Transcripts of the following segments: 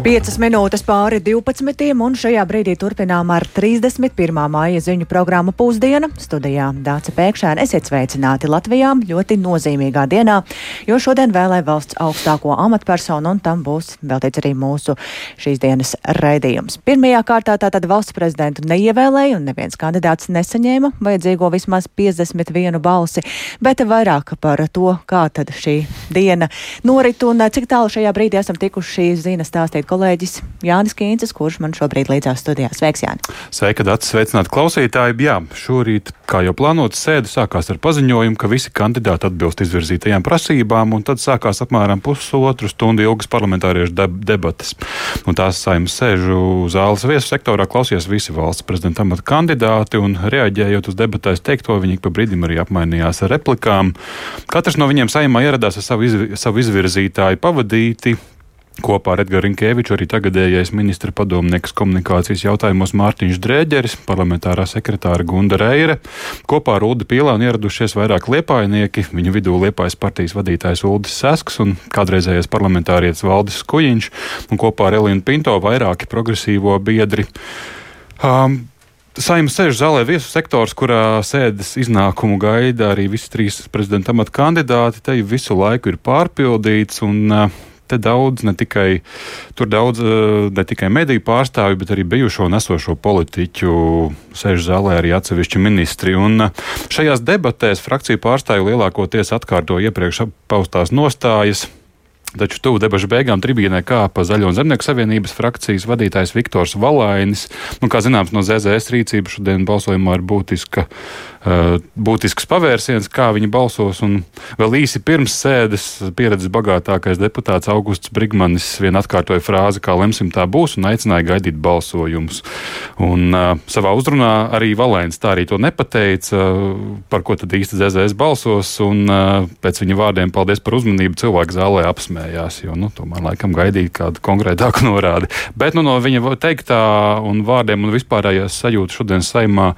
5 minūtes pāri 12. un šajā brīdī turpinām ar 31. māja ziņu programmu Pusdiena. Studijā Dāca Pēkšēna esiet sveicināti Latvijā ļoti nozīmīgā dienā, jo šodien vēlē valsts augstāko amatpersonu un tam būs veltīts arī mūsu šīs dienas raidījums. Pirmajā kārtā tātad valsts prezidentu neievēlēja un neviens kandidāts nesaņēma vajadzīgo vismaz 51 balsi, bet vairāk par to, kā tad šī diena norit un cik tālu šajā brīdī esam tikuši ziņas stāstīt kolēģis Jānis Kīncis, kurš man šobrīd līdzās studijā. Sveiks, Jāni! Sveika, Dārts! Sveicināti klausītāji! Jā, šorīt, kā jau plānots, sēde sākās ar paziņojumu, ka visi kandidāti atbilst izvirzītajām prasībām, un tad sākās apmēram pusotru stundu ilgas parlamentāriešu debatas. Un tās saimnes sēžu zāles viesu sektorā klausījās visi valsts prezidenta amata kandidāti, un reaģējot uz debatēs teikto, viņi pa brīdim arī apmainījās ar replikām. Katrs no viņiem saimā ieradās ar savu, izv savu izvirzītāju pavadīti. Kopā ar Edgars Rinkeviču arī tagadējais ministra padomnieks komunikācijas jautājumos Mārtiņš Drēģeris, parlamentārā sekretāra Gunda Reire. Kopā ar Ulu Pīlānu ieradušies vairāk liepājnieki, viņu vidū liepājas partijas vadītājs Uldis Sesks un kādreizējais parlamentārietis Valdis Skujiņš, un kopā ar Elīnu Pinto vairāki progresīvo biedri. Um, Saimnes sēž zālē viesu sektors, kurā sēdes iznākumu gaida arī visi trīs prezidenta amata kandidāti. Te visu laiku ir pārpildīts, un uh, te daudz, ne tikai, daudz, eh, ne tikai mediju pārstāvju, bet arī bijušo un esošo politiķu sēž zālē arī atsevišķi ministri. Un eh, šajās debatēs frakciju pārstāvju lielākoties atkārto iepriekš paustās nostājas. Taču tuvu debašu beigām tribīnē kāpa Zaļo un Zemnieku savienības frakcijas vadītājs Viktors Valainis. Nu, kā zināms, no ZZS rīcības šodien balsojumā ir būtiska Eh, būtisks pavērsiens, kā viņi balsos. Un vēl īsi pirms sēdes pieredzes bagātākais deputāts Augusts Brigmanis vien atkārtoja frāzi, kā lemsim tā būs, un aicināja gaidīt balsojumus. Un, uh, savā uzrunā arī Valēns tā arī to nepateica, uh, par ko tad īsti ZZS balsos. Un, uh, pēc viņa vārdiem paldies par uzmanību cilvēku zālē apsmējās, jo nu, tomēr laikam gaidīt kādu konkrētāku norādi. Bet nu, no viņa teiktā un vārdiem un vispārējās sajūtas šodien saimā.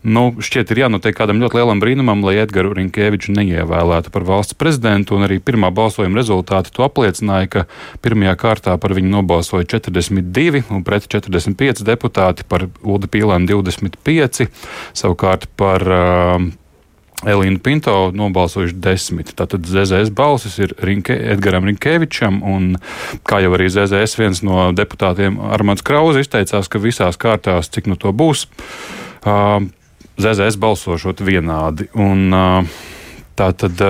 Nu, šķiet, ir jānotiek kādam ļoti lielam brīnumam, lai Edgars Rinkeviču neievēlētu par valsts prezidentu. Arī pirmā balsojuma rezultāti to apliecināja, ka pirmajā kārtā par viņu nobalsoja 42 un pret 45 deputāti, par Ulu Pīlānu 25, savukārt par uh, Elīnu Pinto nobalsojuši desmit. Tātad ZZS balsis ir Rinke, Edgaram Rinkevičam, un kā jau arī ZZS viens no deputātiem Armāns Krauze izteicās, ka visās kārtās, cik nu to būs, ZZS balsošot vienādi. Un, tā tad.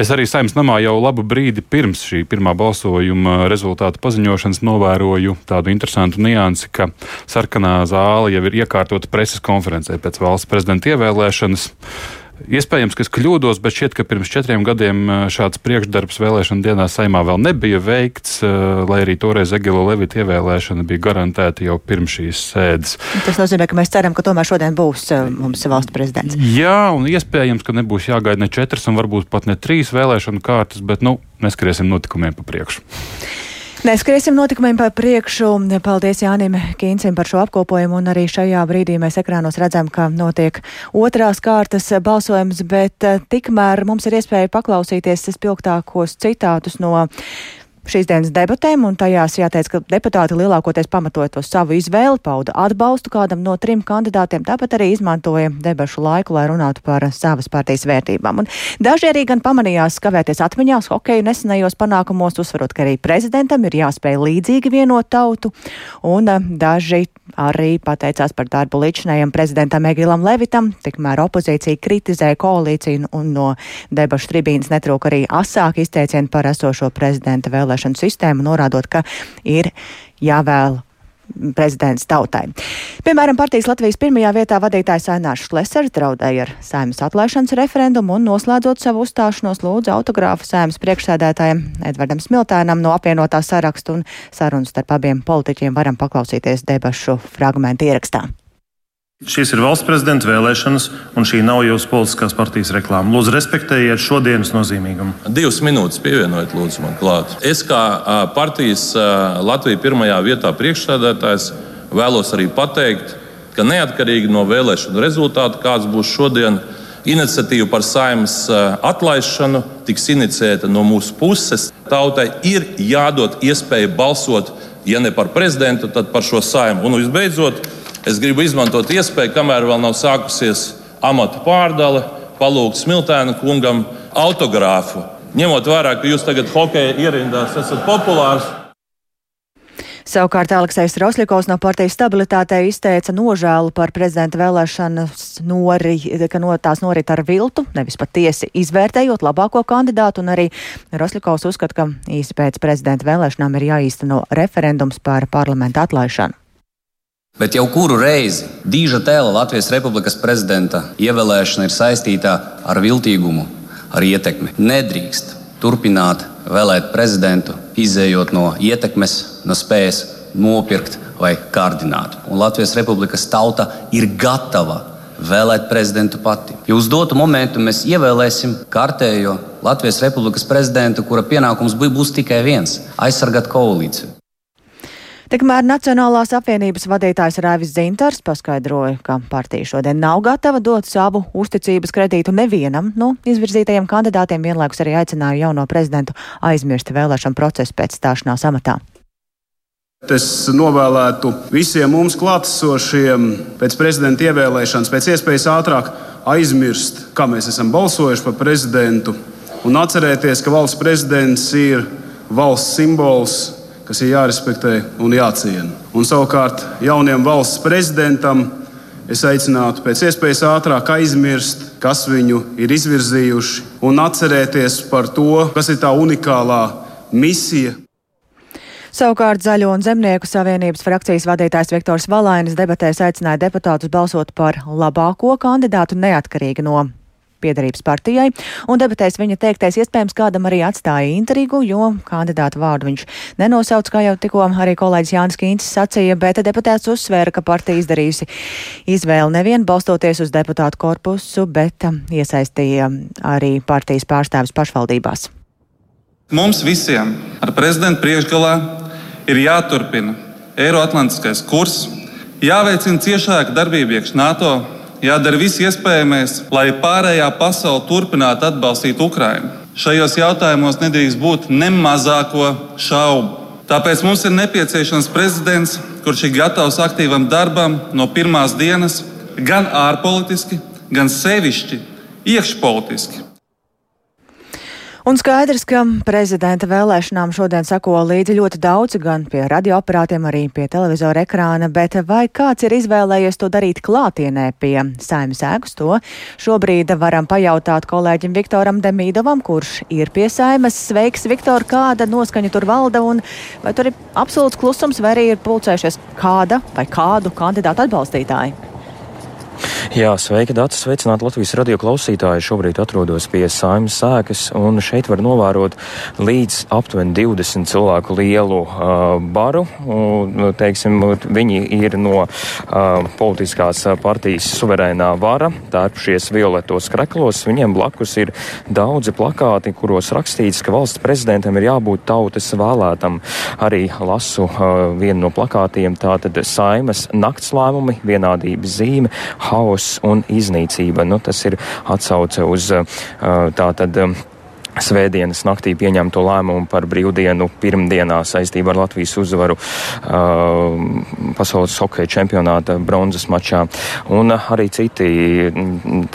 Es arī saimnes namā jau labu brīdi pirms šī pirmā balsojuma rezultātu paziņošanas novēroju tādu interesantu niansi, ka sarkanā zāle jau ir iekārtota preses konferencē pēc valsts prezidenta ievēlēšanas. Iespējams, ka es kļūdos, bet šķiet, ka pirms četriem gadiem šāds priekšdarbs vēlēšana dienā saimā vēl nebija veikts, lai arī toreiz Egila Levita ievēlēšana bija garantēta jau pirms šīs sēdes. Tas nozīmē, ka mēs ceram, ka tomēr šodien būs mums valsts prezidents. Jā, un iespējams, ka nebūs jāgaida ne četras un varbūt pat ne trīs vēlēšanu kārtas, bet nu, neskriesim notikumiem pa priekšu. Neskriesim notikumiem pa priekšu. Paldies Jānim Kīncim par šo apkopojumu, un arī šajā brīdī mēs ekrānos redzam, ka notiek otrās kārtas balsojums, bet eh, tikmēr mums ir iespēja paklausīties spilgtākos citātus no šīs dienas debatēm, un tajās jāteic, ka deputāti lielākoties pamatojot uz savu izvēli, pauda atbalstu kādam no trim kandidātiem, tāpat arī izmantoja debašu laiku, lai runātu par savas partijas vērtībām. Un daži arī gan pamanījās skavēties atmiņās hokeju nesenajos panākumos, uzsverot, ka arī prezidentam ir jāspēj līdzīgi vienot tautu, un eh, daži arī pateicās par darbu līdzinējam prezidentam Egilam Levitam, tikmēr opozīcija kritizēja koalīciju un no debašu tribīnas netrūk arī asāki izteicieni par esošo prezidenta vēlēšanu vēlēšanu sistēmu, norādot, ka ir jāvēl prezidents tautai. Piemēram, partijas Latvijas pirmajā vietā vadītājs Ainārs Šlesers draudēja ar saimas atlaišanas referendumu un noslēdzot savu uzstāšanos lūdzu autogrāfu saimas priekšsēdētājiem Edvardam Smiltēnam no apvienotā sarakstu un sarunas starp abiem politiķiem varam paklausīties debašu fragmentu ierakstā. Šīs ir valsts prezidenta vēlēšanas, un šī nav jūsu politiskās partijas reklāma. Lūdzu, respektējiet šodienas nozīmīgumu. Divas minūtes pievienojiet, lūdzu, man klāt. Es kā partijas Latvijas pirmajā vietā priekšsēdētājs vēlos arī pateikt, ka neatkarīgi no vēlēšanu rezultātu, kāds būs šodien, iniciatīva par saimnes atlaišanu tiks iniciēta no mūsu puses. Tautai ir jādod iespēja balsot, ja ne par prezidentu, tad par šo saimu. Un visbeidzot, es gribu izmantot iespēju, kamēr vēl nav sākusies amatu pārdale, palūgt Smiltēna kungam autogrāfu. Ņemot vērā, ka jūs tagad hokeja ierindās esat populārs, Savukārt Aleksējs Rosļikovs no partijas stabilitātei izteica nožēlu par prezidenta vēlēšanas nori, ka no tās norit ar viltu, nevis patiesi izvērtējot labāko kandidātu, un arī Rosļikovs uzskata, ka īsi pēc prezidenta vēlēšanām ir jāīsteno referendums par parlamentu atlaišanu. Bet jau kuru reizi Dīža tēla Latvijas Republikas prezidenta ievēlēšana ir saistīta ar viltīgumu, ar ietekmi. Nedrīkst turpināt vēlēt prezidentu, izējot no ietekmes, no spējas nopirkt vai kārdināt. Un Latvijas Republikas tauta ir gatava vēlēt prezidentu pati. Jo uz dotu momentu mēs ievēlēsim kārtējo Latvijas Republikas prezidentu, kura pienākums būs tikai viens - aizsargāt koalīciju. Tikmēr Nacionālās apvienības vadītājs Raivis Zintars paskaidroja, ka partija šodien nav gatava dot savu uzticības kredītu nevienam no izvirzītajiem kandidātiem, vienlaikus arī aicināja jauno prezidentu aizmirst vēlēšanu procesu pēc stāšanās amatā. Es novēlētu visiem mums klātesošiem pēc prezidenta ievēlēšanas pēc iespējas ātrāk aizmirst, kā mēs esam balsojuši par prezidentu, un atcerēties, ka valsts prezidents ir valsts simbols, kas ir jārespektē un jāciena. Un savukārt jauniem valsts prezidentam es aicinātu pēc iespējas ātrāk aizmirst, kas viņu ir izvirzījuši, un atcerēties par to, kas ir tā unikālā misija. Savukārt Zaļo un Zemnieku savienības frakcijas vadītājs Viktors Valainis debatēs aicināja deputātus balsot par labāko kandidātu neatkarīgi no piedarības partijai, un debatēs viņa teiktais iespējams kādam arī atstāja intrigu, jo kandidātu vārdu viņš nenosauc, kā jau tikko arī kolēģis Jānis Kīncis sacīja, bet deputāts uzsvēra, ka partija izdarījusi izvēli nevien balstoties uz deputātu korpusu, bet um, iesaistīja arī partijas pārstāvis pašvaldībās. Mums visiem ar prezidentu priekšgalā ir jāturpina Eiroatlantiskais kurs, jāveicina ciešāka darbība iekšā NATO jādara viss iespējamais, lai pārējā pasaule turpinātu atbalstīt Ukrainu. Šajos jautājumos nedrīkst būt ne mazāko šaubu. Tāpēc mums ir nepieciešams prezidents, kurš ir gatavs aktīvam darbam no pirmās dienas, gan ārpolitiski, gan sevišķi iekšpolitiski. Un skaidrs, ka prezidenta vēlēšanām šodien sako līdzi ļoti daudz, gan pie radioaparātiem, arī pie televizora ekrāna, bet vai kāds ir izvēlējies to darīt klātienē pie saimnes ēkas, to šobrīd varam pajautāt kolēģim Viktoram Demīdovam, kurš ir pie saimes. Sveiks, Viktor, kāda noskaņa tur valda un vai tur ir absolūts klusums, vai arī ir pulcējušies kāda vai kādu kandidātu atbalstītāji? Jā, sveiki, Dārts! Sveicināti Latvijas radio klausītāji! Šobrīd atrodos pie saimnes sēkas, un šeit var novērot līdz aptuveni 20 cilvēku lielu uh, baru. Un, teiksim, viņi ir no uh, politiskās partijas suverēnā vara, tērpušies violetos kreklos. Viņiem blakus ir daudzi plakāti, kuros rakstīts, ka valsts prezidentam ir jābūt tautas vēlētam. Arī lasu uh, vienu no plakātiem, tātad saimas nakts lēmumi, vienādības zīme haoss un iznīcība. Nu, tas ir atsauce uz tātad Svētdienas naktī pieņemto lēmumu par brīvdienu pirmdienā saistībā ar Latvijas uzvaru uh, pasaules hokeja čempionāta bronzas mačā. Un arī citi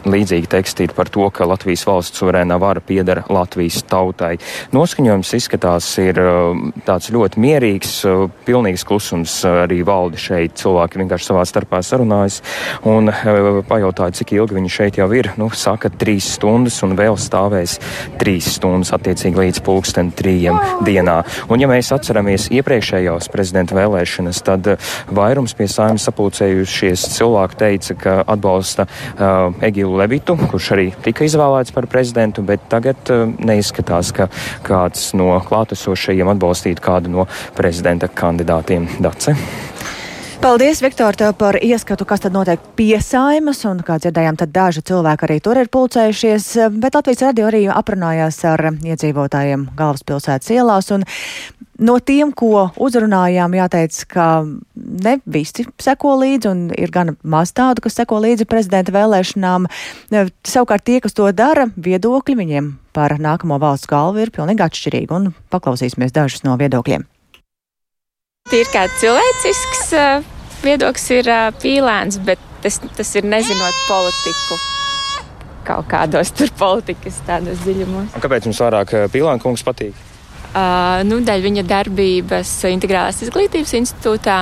līdzīgi teksti ir par to, ka Latvijas valsts suverēnā vara piedara Latvijas tautai. Noskaņojums izskatās ir uh, tāds ļoti mierīgs, uh, pilnīgs klusums arī valdi šeit. Cilvēki vienkārši savā starpā sarunājas un uh, pajautāja, cik ilgi viņi šeit jau ir. Nu, saka, trīs stundas un vēl stāvēs trīs stundas attiecīgi līdz pulksten trījiem dienā. Un ja mēs atceramies iepriekšējās prezidenta vēlēšanas, tad eh, vairums pie saimnes sapulcējušies cilvēku teica, ka atbalsta uh, Egilu Levitu, kurš arī tika izvēlēts par prezidentu, bet tagad uh, neizskatās, ka kāds no klātesošajiem atbalstītu kādu no prezidenta kandidātiem. Dace. Paldies, Viktor, tev par ieskatu, kas tad notiek piesaimas, un, kā dzirdējām, tad daži cilvēki arī tur ir pulcējušies, bet Latvijas radio arī aprunājās ar iedzīvotājiem galvaspilsētas ielās, un No tiem, ko uzrunājām, jāteic, ka ne visi seko līdzi, un ir gan maz tādu, kas seko līdzi prezidenta vēlēšanām. Savukārt tie, kas to dara, viedokļi viņiem par nākamo valsts galvu ir pilnīgi atšķirīgi, un paklausīsimies dažus no viedokļiem. Tīri kā cilvēcisks viedoklis ir pīlēns, bet tas, tas ir nezinot politiku kaut kādos tur politikas tādos dziļumos. Un kāpēc jums vairāk Pīlāna kungs patīk? Uh, nu, dēļ viņa darbības Integrālās izglītības institūtā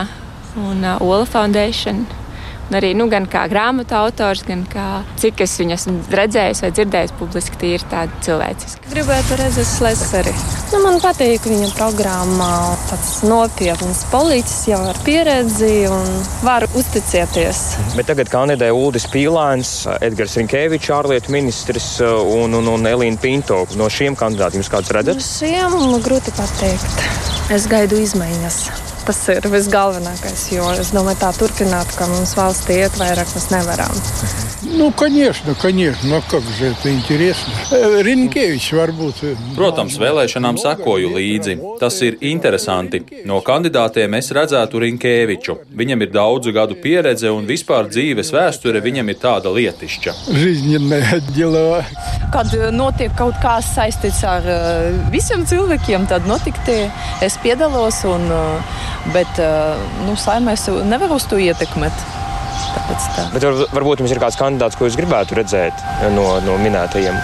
un uh, Ola Foundation. Arī nu, gan kā grāmatu autors, gan kā cik es viņu esmu redzējis vai dzirdējis publiski, tie ir tādi cilvēciski. Gribētu redzēt Sleseri. Nu, man patīk viņa programmā. Tāds nopietns politiķis jau ar pieredzi un var uzticēties. Bet tagad kandidē Uldis Pīlāns, Edgars Rinkēvičs, ārlietu ministrs un, un, un Elīna Pinto. No šiem kandidātiem jūs kāds redzat? No šiem grūti pateikt. Es gaidu izmaiņas. Tas ir visgalvenākais, jo es domāju, tā turpināt, ka mums valstī iet vairāk, mēs nevaram. Nu, конечно, конечно, но как же это интересно. Rinkēvičs varbūt. Protams, vēlēšanām sakoju līdzi. Tas ir interesanti. No kandidātiem es redzētu Rinkēviču. Viņam ir daudzu gadu pieredze un vispār dzīves vēsture viņam ir tāda lietišķa. Kad notiek kaut kas saistīts ar visiem cilvēkiem, tad notikti es piedalos un bet nu, saimēs nevar uz to ietekmēt. Bet var, varbūt jums ir kāds kandidāts, ko jūs gribētu redzēt no, no minētajiem?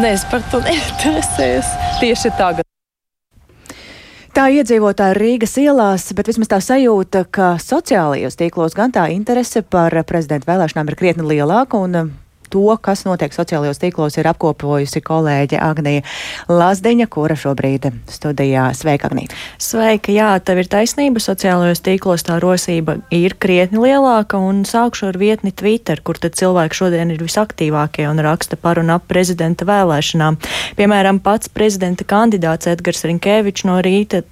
Nē, es par to neinteresējos tieši tagad. Tā iedzīvotāji Rīgas ielās, bet vismaz tā sajūta, ka sociālajos tīklos gan tā interese par prezidenta vēlēšanām ir krietni lielāka un to, kas notiek sociālajos tīklos, ir apkopojusi kolēģe Agnija Lazdiņa, kura šobrīd studijā. Sveika, Agnija! Sveika, jā, tev ir taisnība. Sociālajos tīklos tā rosība ir krietni lielāka, un sākšu ar vietni Twitter, kur tad cilvēki šodien ir visaktīvākie un raksta par un ap prezidenta vēlēšanām. Piemēram, pats prezidenta kandidāts Edgars Rinkēvičs no rīta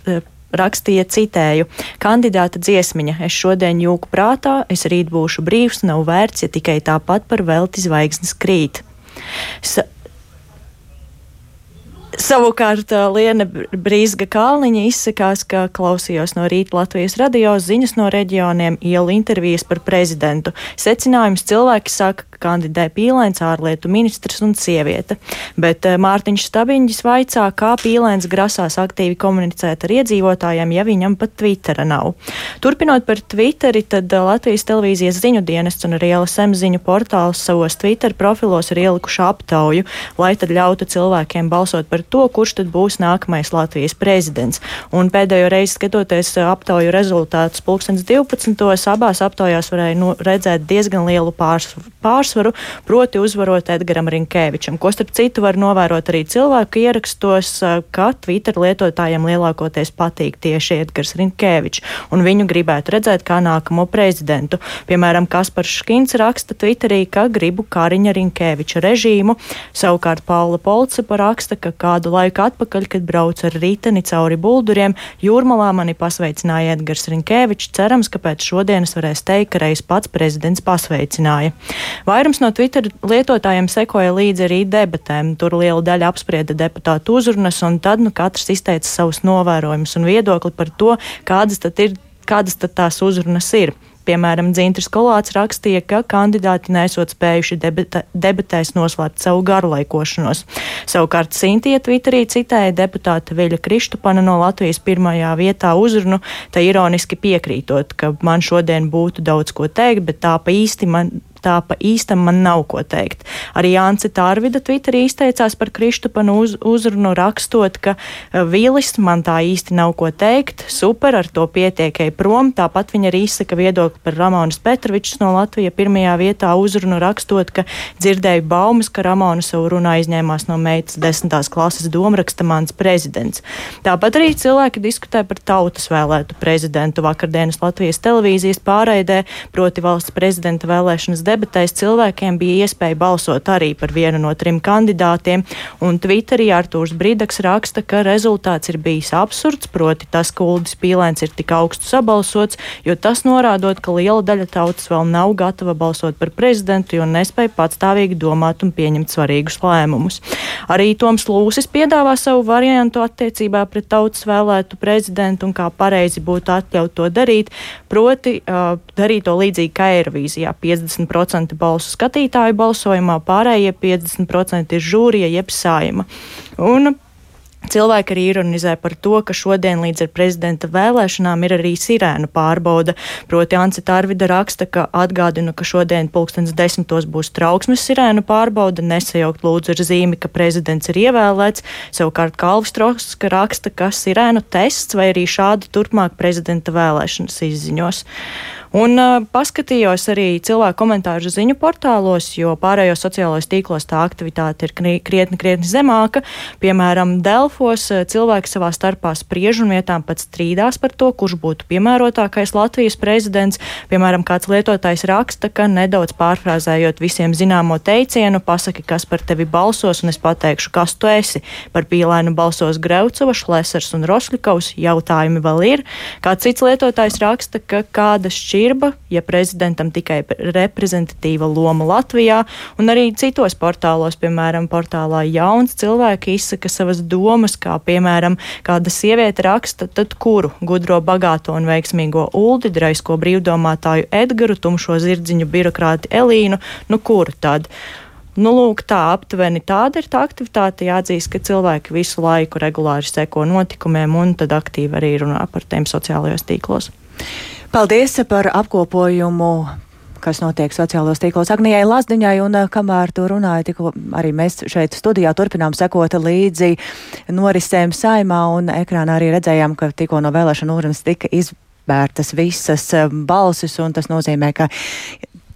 rakstīja citēju: Kandidāta dziesmiņa, es šodien jūku prātā, es rīt būšu brīvs, nav vērts, ja tikai tāpat par velti zvaigznes krīt. Sa Savukārt Liena Brīsga Kalniņa izsakās, ka klausījos no rīta Latvijas radio ziņas no reģioniem, ielu intervijas par prezidentu. Secinājums cilvēki ka kandidē Pīlēns, ārlietu ministrs un sieviete. Bet Mārtiņš Stabiņģis vaicā, kā Pīlēns grasās aktīvi komunicēt ar iedzīvotājiem, ja viņam pat Twittera nav. Turpinot par Twitteri, tad Latvijas televīzijas ziņu dienests un arī LSM ziņu portāls savos Twitter profilos ir ielikuši aptauju, lai tad ļautu cilvēkiem balsot par to, kurš tad būs nākamais Latvijas prezidents. Un pēdējo reizi skatoties aptauju rezultātus pulkstens 12. abās aptaujās varēja nu, redzēt diezgan lielu pārsvaru, proti uzvarot Edgaram Rinkēvičam, ko starp citu var novērot arī cilvēku ierakstos, ka Twitter lietotājiem lielākoties patīk tieši Edgars Rinkēvičs, un viņu gribētu redzēt kā nākamo prezidentu. Piemēram, Kaspars Škins raksta Twitterī, ka gribu Kariņa Rinkēviča režīmu, savukārt Paula Polcepa raksta, ka kādu laiku atpakaļ, kad braucu ar riteni cauri bulduriem, jūrmalā mani pasveicināja Edgars Rinkēvičs. Cerams, ka pēc šodienas varēs teikt, ka reiz pats prezidents pasveicināja. Vairums no Twitter lietotājiem sekoja līdzi arī debatēm. Tur liela daļa apsprieda deputātu uzrunas, un tad nu, katrs izteica savus novērojumus un viedokli par to, kādas tad ir, kādas tad tās uzrunas ir. Piemēram, Dzintris Kolāts rakstīja, ka kandidāti nesot spējuši debata, debatēs noslēpt savu garlaikošanos. Savukārt Sintie Twitterī citēja deputāta Viļa Kristupana no Latvijas pirmajā vietā uzrunu, tā ironiski piekrītot, ka man šodien būtu daudz ko teikt, bet tā pa īsti man tā pa īstam man nav ko teikt. Arī Jānis Tārvida Twitterī izteicās par Kristupanu uz, uzrunu rakstot, ka Vīlis man tā īsti nav ko teikt, super, ar to pietiekai prom. Tāpat viņa arī izsaka viedokli par Ramonas Petrovičs no Latvijas pirmajā vietā uzrunu rakstot, ka dzirdēju baumas, ka Ramona savu runā izņēmās no meitas desmitās klases domraksta mans prezidents. Tāpat arī cilvēki diskutē par tautas vēlētu prezidentu vakardienas Latvijas televīzijas pārraidē, proti valsts prezidenta vēlēšanas debatēs cilvēkiem bija iespēja balsot arī par vienu no trim kandidātiem, un Twitterī Artūrs Bridaks raksta, ka rezultāts ir bijis absurds, proti tas, ka Uldis Pīlēns ir tik augstu sabalsots, jo tas norādot, ka liela daļa tautas vēl nav gatava balsot par prezidentu, jo nespēja patstāvīgi domāt un pieņemt svarīgus lēmumus. Arī Toms Lūsis piedāvā savu variantu attiecībā pret tautas vēlētu prezidentu un kā pareizi būtu atļaut to darīt, proti uh, darīt to līdzīgi kā Eirovīzijā. 50% balsu skatītāju balsojumā, pārējie 50% ir žūrija jeb saima. Un Cilvēki arī ironizē par to, ka šodien līdz ar prezidenta vēlēšanām ir arī sirēnu pārbauda. Proti, Ancita Arvida raksta, ka atgādina, ka šodien pulkstens desmitos būs trauksmes sirēnu pārbauda, nesajaukt lūdzu ar zīmi, ka prezidents ir ievēlēts. Savukārt Kalvs Troska raksta, ka sirēnu tests vai arī šādi turpmāk prezidenta vēlēšanas izziņos. Un uh, paskatījos arī cilvēku komentāru ziņu portālos, jo pārējos sociālajos tīklos tā aktivitāte ir krietni, krietni zemāka. Piemēram, Delfos cilvēki savā starpā spriež un vietām pat strīdās par to, kurš būtu piemērotākais Latvijas prezidents. Piemēram, kāds lietotājs raksta, ka nedaudz pārfrāzējot visiem zināmo teicienu, pasaki, kas par tevi balsos, un es pateikšu, kas tu esi. Par pīlēnu balsos Greucova, Šlesers un Rosļikovs jautājumi vēl ir. Kāds cits lietotājs raksta, ka kāda šķirta šķirba, ja prezidentam tikai reprezentatīva loma Latvijā, un arī citos portālos, piemēram, portālā Jauns, cilvēki izsaka savas domas, kā piemēram, kāda sieviete raksta, tad kuru gudro, bagāto un veiksmīgo Uldi, draisko brīvdomātāju Edgaru, tumšo zirdziņu birokrāti Elīnu, nu kuru tad? Nu, lūk, tā aptuveni tāda ir tā aktivitāte. Jāatzīst, ka cilvēki visu laiku regulāri seko notikumiem un tad aktīvi arī runā par tiem sociālajos tīklos. Paldies par apkopojumu kas notiek sociālos tīklos Agnijai Lazdiņai, un eh, kamēr tu runāji, tikko arī mēs šeit studijā turpinām sekot līdzi norisēm saimā, un ekrānā arī redzējām, ka tikko no vēlēšana urnas tika izvērtas visas eh, balsis, un tas nozīmē, ka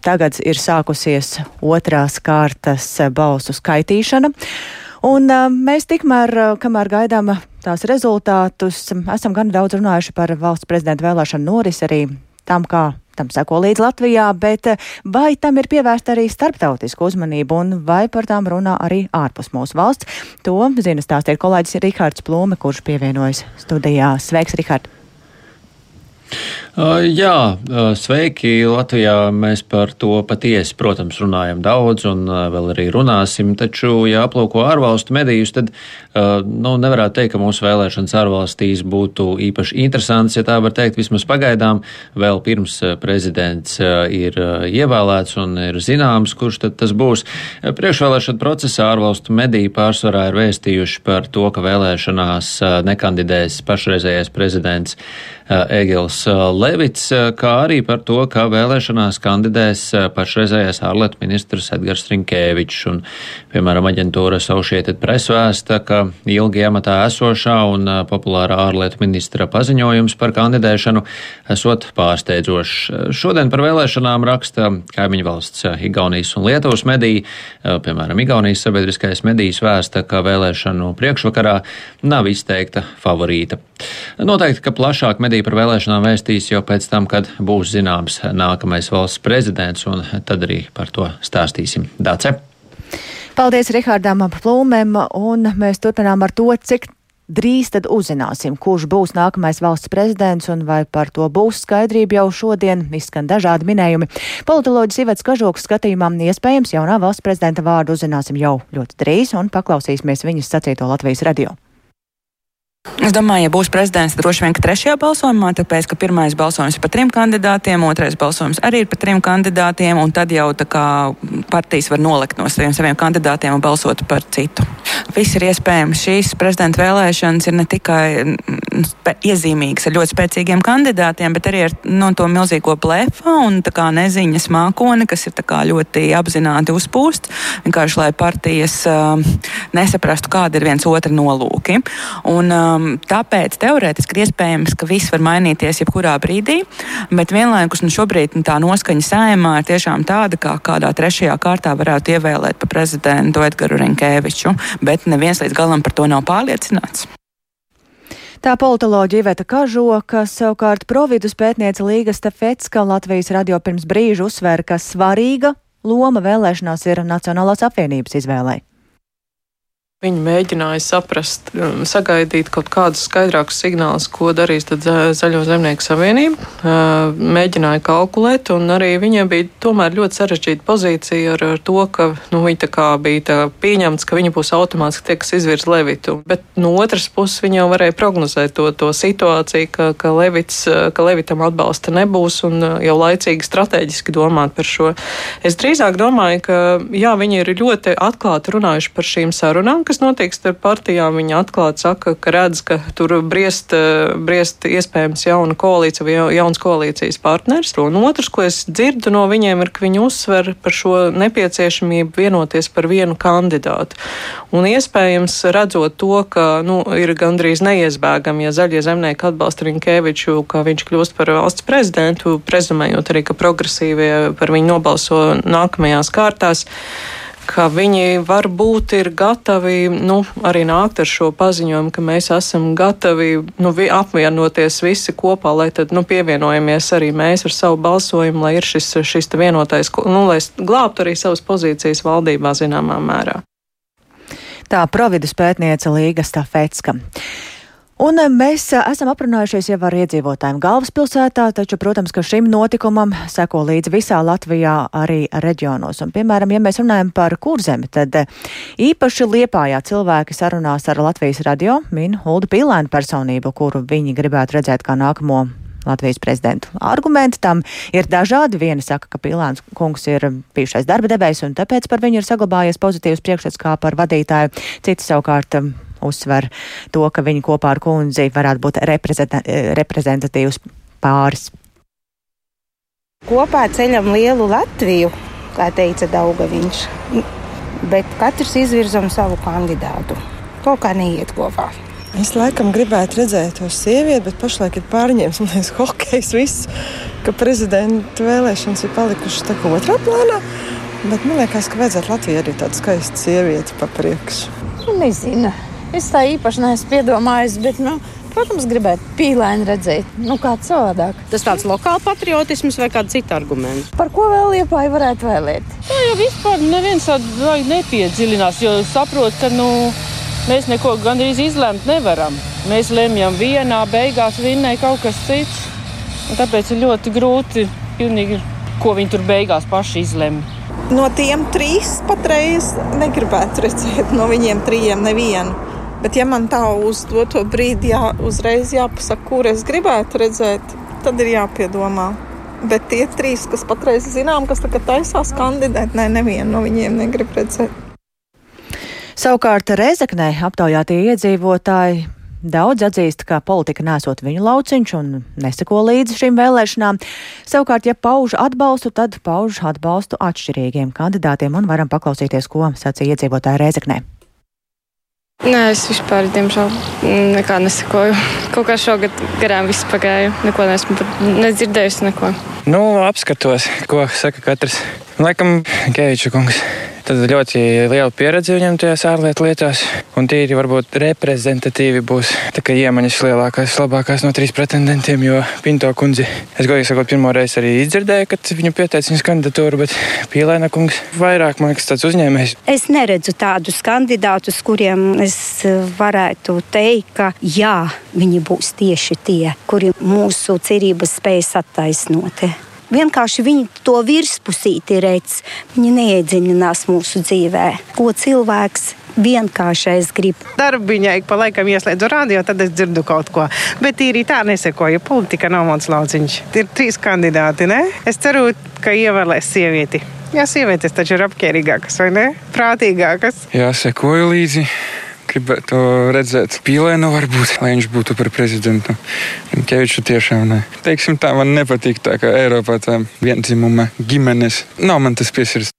tagad ir sākusies otrās kārtas eh, balsu skaitīšana. Un mēs tikmēr, kamēr gaidām tās rezultātus, esam gan daudz runājuši par valsts prezidenta vēlēšanu noris arī tam, kā tam seko līdz Latvijā, bet vai tam ir pievērsta arī starptautiska uzmanība un vai par tām runā arī ārpus mūsu valsts? To zina stāstīt kolēģis Rihards Plūme, kurš pievienojas studijā. Sveiks, Rihard! Jā, sveiki. Latvijā mēs par to patiesi, protams, runājam daudz un vēl arī runāsim. Taču, ja aplūko ārvalstu medijus, tad nu, nevarētu teikt, ka mūsu vēlēšanas ārvalstīs būtu īpaši interesants, ja tā var teikt, vismaz pagaidām. Vēl pirms prezidents ir ievēlēts un ir zināms, kurš tad tas būs. Priekšvēlēšana procesā ārvalstu mediji pārsvarā ir vēstījuši par to, ka vēlēšanās nekandidēs pašreizējais prezidents Egils Levits, kā arī par to, ka vēlēšanās kandidēs pašreizējais ārlietu ministrs Edgars Rinkēvičs. Un, piemēram, aģentūra Saušietet presvēsta, ka ilgi amatā esošā un populārā ārlietu ministra paziņojums par kandidēšanu esot pārsteidzošs. Šodien par vēlēšanām raksta kaimiņu valsts Igaunijas un Lietuvas mediji. Piemēram, Igaunijas sabiedriskais medijs vēsta, ka vēlēšanu priekšvakarā nav izteikta favorīta. Noteikti, ka plašāk mediji par vēlēšanām vēstīs jau pēc tam, kad būs zināms nākamais valsts prezidents, un tad arī par to stāstīsim. Dace! Paldies Rihardam Plūmēm, un mēs turpinām ar to, cik drīz tad uzzināsim, kurš būs nākamais valsts prezidents un vai par to būs skaidrība jau šodien. Izskan dažādi minējumi. Politoloģis Ivets Kažoks skatījumā iespējams jaunā valsts prezidenta vārdu uzzināsim jau ļoti drīz un paklausīsimies viņas sacīto Latvijas radio. Es domāju, ja būs prezidents, tad droši vien, ka trešajā balsojumā, tāpēc, ka pirmais balsojums ir par trim kandidātiem, otrais balsojums arī ir par trim kandidātiem, un tad jau tā kā partijas var nolikt no saviem, saviem kandidātiem un balsot par citu. Viss ir iespējams. Šīs prezidenta vēlēšanas ir ne tikai iezīmīgas ar ļoti spēcīgiem kandidātiem, bet arī ar no, to milzīgo blefu un kā, neziņas mākoni, kas ir kā, ļoti apzināti uzpūst, vienkārši lai partijas uh, nesaprastu, kāda ir viens otra nolūki. Un, um, tāpēc teorētiski ir iespējams, ka viss var mainīties jebkurā brīdī, bet vienlaikus nu, šobrīd nu, tā noskaņa saimā ir tiešām tāda, kā kādā trešajā kārtā varētu ievēlēt par prezidentu Edgars Rinkēviču, bet neviens līdz galam par to nav pārliecināts. Tā politoloģija Iveta Kažoka, savukārt providus pētniece Līga Stefetska Latvijas radio pirms brīža uzsvēra, ka svarīga loma vēlēšanās ir Nacionālās apvienības izvēlei. Viņi mēģināja saprast, um, sagaidīt kaut kādus skaidrākus signālus, ko darīs Zaļo zemnieku savienība. Uh, mēģināja kalkulēt, un arī viņiem bija tomēr ļoti sarežģīta pozīcija ar, ar to, ka nu, viņi bija pieņemts, ka viņi būs automātiski tie, kas izvirs Levitu. Bet no otras puses viņi jau varēja prognozēt to, to situāciju, ka, ka, Levits, ka Levitam atbalsta nebūs un uh, jau laicīgi strateģiski domāt par šo. Es drīzāk domāju, ka jā, viņi ir ļoti atklāti runājuši par šīm sarunām kas notiek starp partijām, viņi atklāti saka, ka redz, ka tur briest, briest iespējams jauna koalīcija vai jauns koalīcijas partners. Un otrs, ko es dzirdu no viņiem, ir, ka viņi uzsver par šo nepieciešamību vienoties par vienu kandidātu. Un iespējams, redzot to, ka nu, ir gandrīz neiezbēgami, ja zaļie zemnieki atbalsta Rinkēviču, ka viņš kļūst par valsts prezidentu, prezumējot arī, ka progresīvie par viņu nobalso nākamajās kārtās ka viņi varbūt ir gatavi nu, arī nākt ar šo paziņojumu, ka mēs esam gatavi nu, apvienoties visi kopā, lai tad nu, pievienojamies arī mēs ar savu balsojumu, lai ir šis, šis vienotais, nu, lai glābtu arī savas pozīcijas valdībā zināmā mērā. Tā providus pētniece Līga Stafetska. Un eh, mēs eh, esam aprunājušies jau ar iedzīvotājiem galvaspilsētā, taču, protams, ka šim notikumam seko līdzi visā Latvijā arī reģionos. Un, piemēram, ja mēs runājam par kurzemi, tad eh, īpaši Liepājā cilvēki sarunās ar Latvijas radio min Huldu Pīlēnu personību, kuru viņi gribētu redzēt kā nākamo Latvijas prezidentu. Argumenti tam ir dažādi. Viena saka, ka Pilāns kungs ir bijušais darba devējs un tāpēc par viņu ir saglabājies pozitīvs priekšstats kā par vadītāju. Citi savukārt uzsver to, ka viņi kopā ar kundzi varētu būt reprezentatīvs pāris. Kopā ceļam lielu Latviju, kā teica Daugaviņš, bet katrs izvirzam savu kandidātu. Kaut kā neiet kopā. Es laikam gribētu redzēt to sievieti, bet pašlaik ir pārņēmis liekas, hokejs, viss, ka prezidenta vēlēšanas ir palikušas tā kā otrā plānā. Bet man liekas, ka vajadzētu Latvijai arī tādu skaistu sievieti pa priekšu. Nezinu. Es tā īpaši neesmu piedomājis, bet, nu, protams, gribētu pīlēni redzēt, nu, kā savādāk. Tas tāds lokāls patriotisms vai kāds cits arguments? Par ko vēl liepāji varētu vēlēt? Tā jau vispār neviens tādu nepiedziļinās, jo saprot, ka, nu, mēs neko gandrīz izlemt nevaram. Mēs lemjam vienā, beigās vinnēja kaut kas cits. Tāpēc ir ļoti grūti pilnīgi, ko viņi tur beigās paši izlemj. No tiem trīs patreiz negribētu redzēt no viņiem trijiem nevienu. Bet, ja man tā uz to brīdi jā, uzreiz jāpasaka, kur es gribētu redzēt, tad ir jāpiedomā. Bet tie trīs, kas patreiz zinām, kas tagad taisās kandidēt, ne, nevienu no viņiem negrib redzēt. Savukārt Rezeknē aptaujātie iedzīvotāji Daudz atzīst, ka politika nesot viņu lauciņš un neseko līdzi šīm vēlēšanām. Savukārt, ja pauž atbalstu, tad pauž atbalstu atšķirīgiem kandidātiem un varam paklausīties, ko sacīja iedzīvotāji Rezeknē. Nē, es vispār, diemžēl, nekā nesakoju. Kaut kā šogad garām viss pagāja. Neko neesmu nedzirdējusi. Neko. Nu, apskatos, ko saka katrs. Laikam, Keviča kungs. Tad ļoti liela pieredze viņam tajās ārlietu lietās, un tīri varbūt reprezentatīvi būs iemaņas lielākās, labākās no trīs pretendentiem, jo Pinto kundzi, es godīgi sakot, pirmo reizi arī izdzirdēju, kad viņu pieteica viņas kandidatūru, bet Pīlēna kungs vairāk, man liekas, tāds uzņēmējs. Es neredzu tādus kandidātus, kuriem es varētu teikt, ka jā, viņi būs tieši tie, kuri mūsu cerības spējas attaisnot. Vienkārši viņi to virspusīti redz. Viņi neiedziļinās mūsu dzīvē, ko cilvēks vienkāršais grib. Darbiņai pa laikam ieslēdzu radio, tad es dzirdu kaut ko. Bet īri tā nesekoju. Politika nav mans lauciņš. Ir trīs kandidāti. Ne? Es ceru, ka ievēlēs sievieti. Jā, sievietes taču ir apkārīgākas vai ne? Prātīgākas. Jā, sekoju līdzi gribētu redzēt Pīlēnu, varbūt, lai viņš būtu par prezidentu. Keviču tiešām ne. Teiksim tā, man nepatīk tā, ka Eiropā tā viendzimuma ģimenes nav man tas piesirds.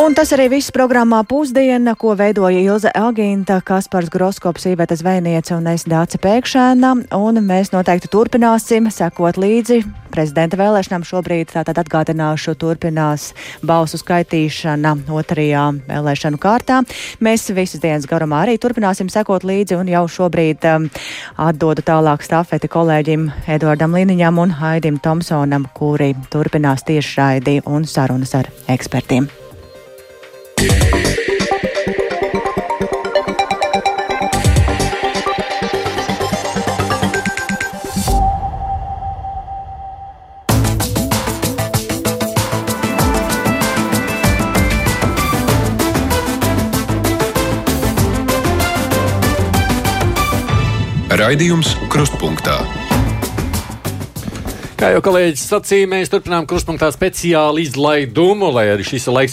Un tas arī viss programmā pusdiena, ko veidoja Ilze Agīnta, Kaspars Groskops, Īveta Zvejniece un es Dāce Pēkšēna. Un mēs noteikti turpināsim sekot līdzi prezidenta vēlēšanām. Šobrīd tātad atgādināšu, turpinās balsu skaitīšana otrajā vēlēšanu kārtā. Mēs visas dienas garumā arī turpināsim sekot līdzi un jau šobrīd um, atdodu tālāk stafeti kolēģim Eduardam Liniņam un Haidim Tomsonam, kuri turpinās tiešraidi un sarunas ar ekspertiem. Raidījums Krustpunktā. Kā jau kolēģis sacīja, mēs turpinām krustpunktā speciālu izlaidumu, lai arī šis laiks,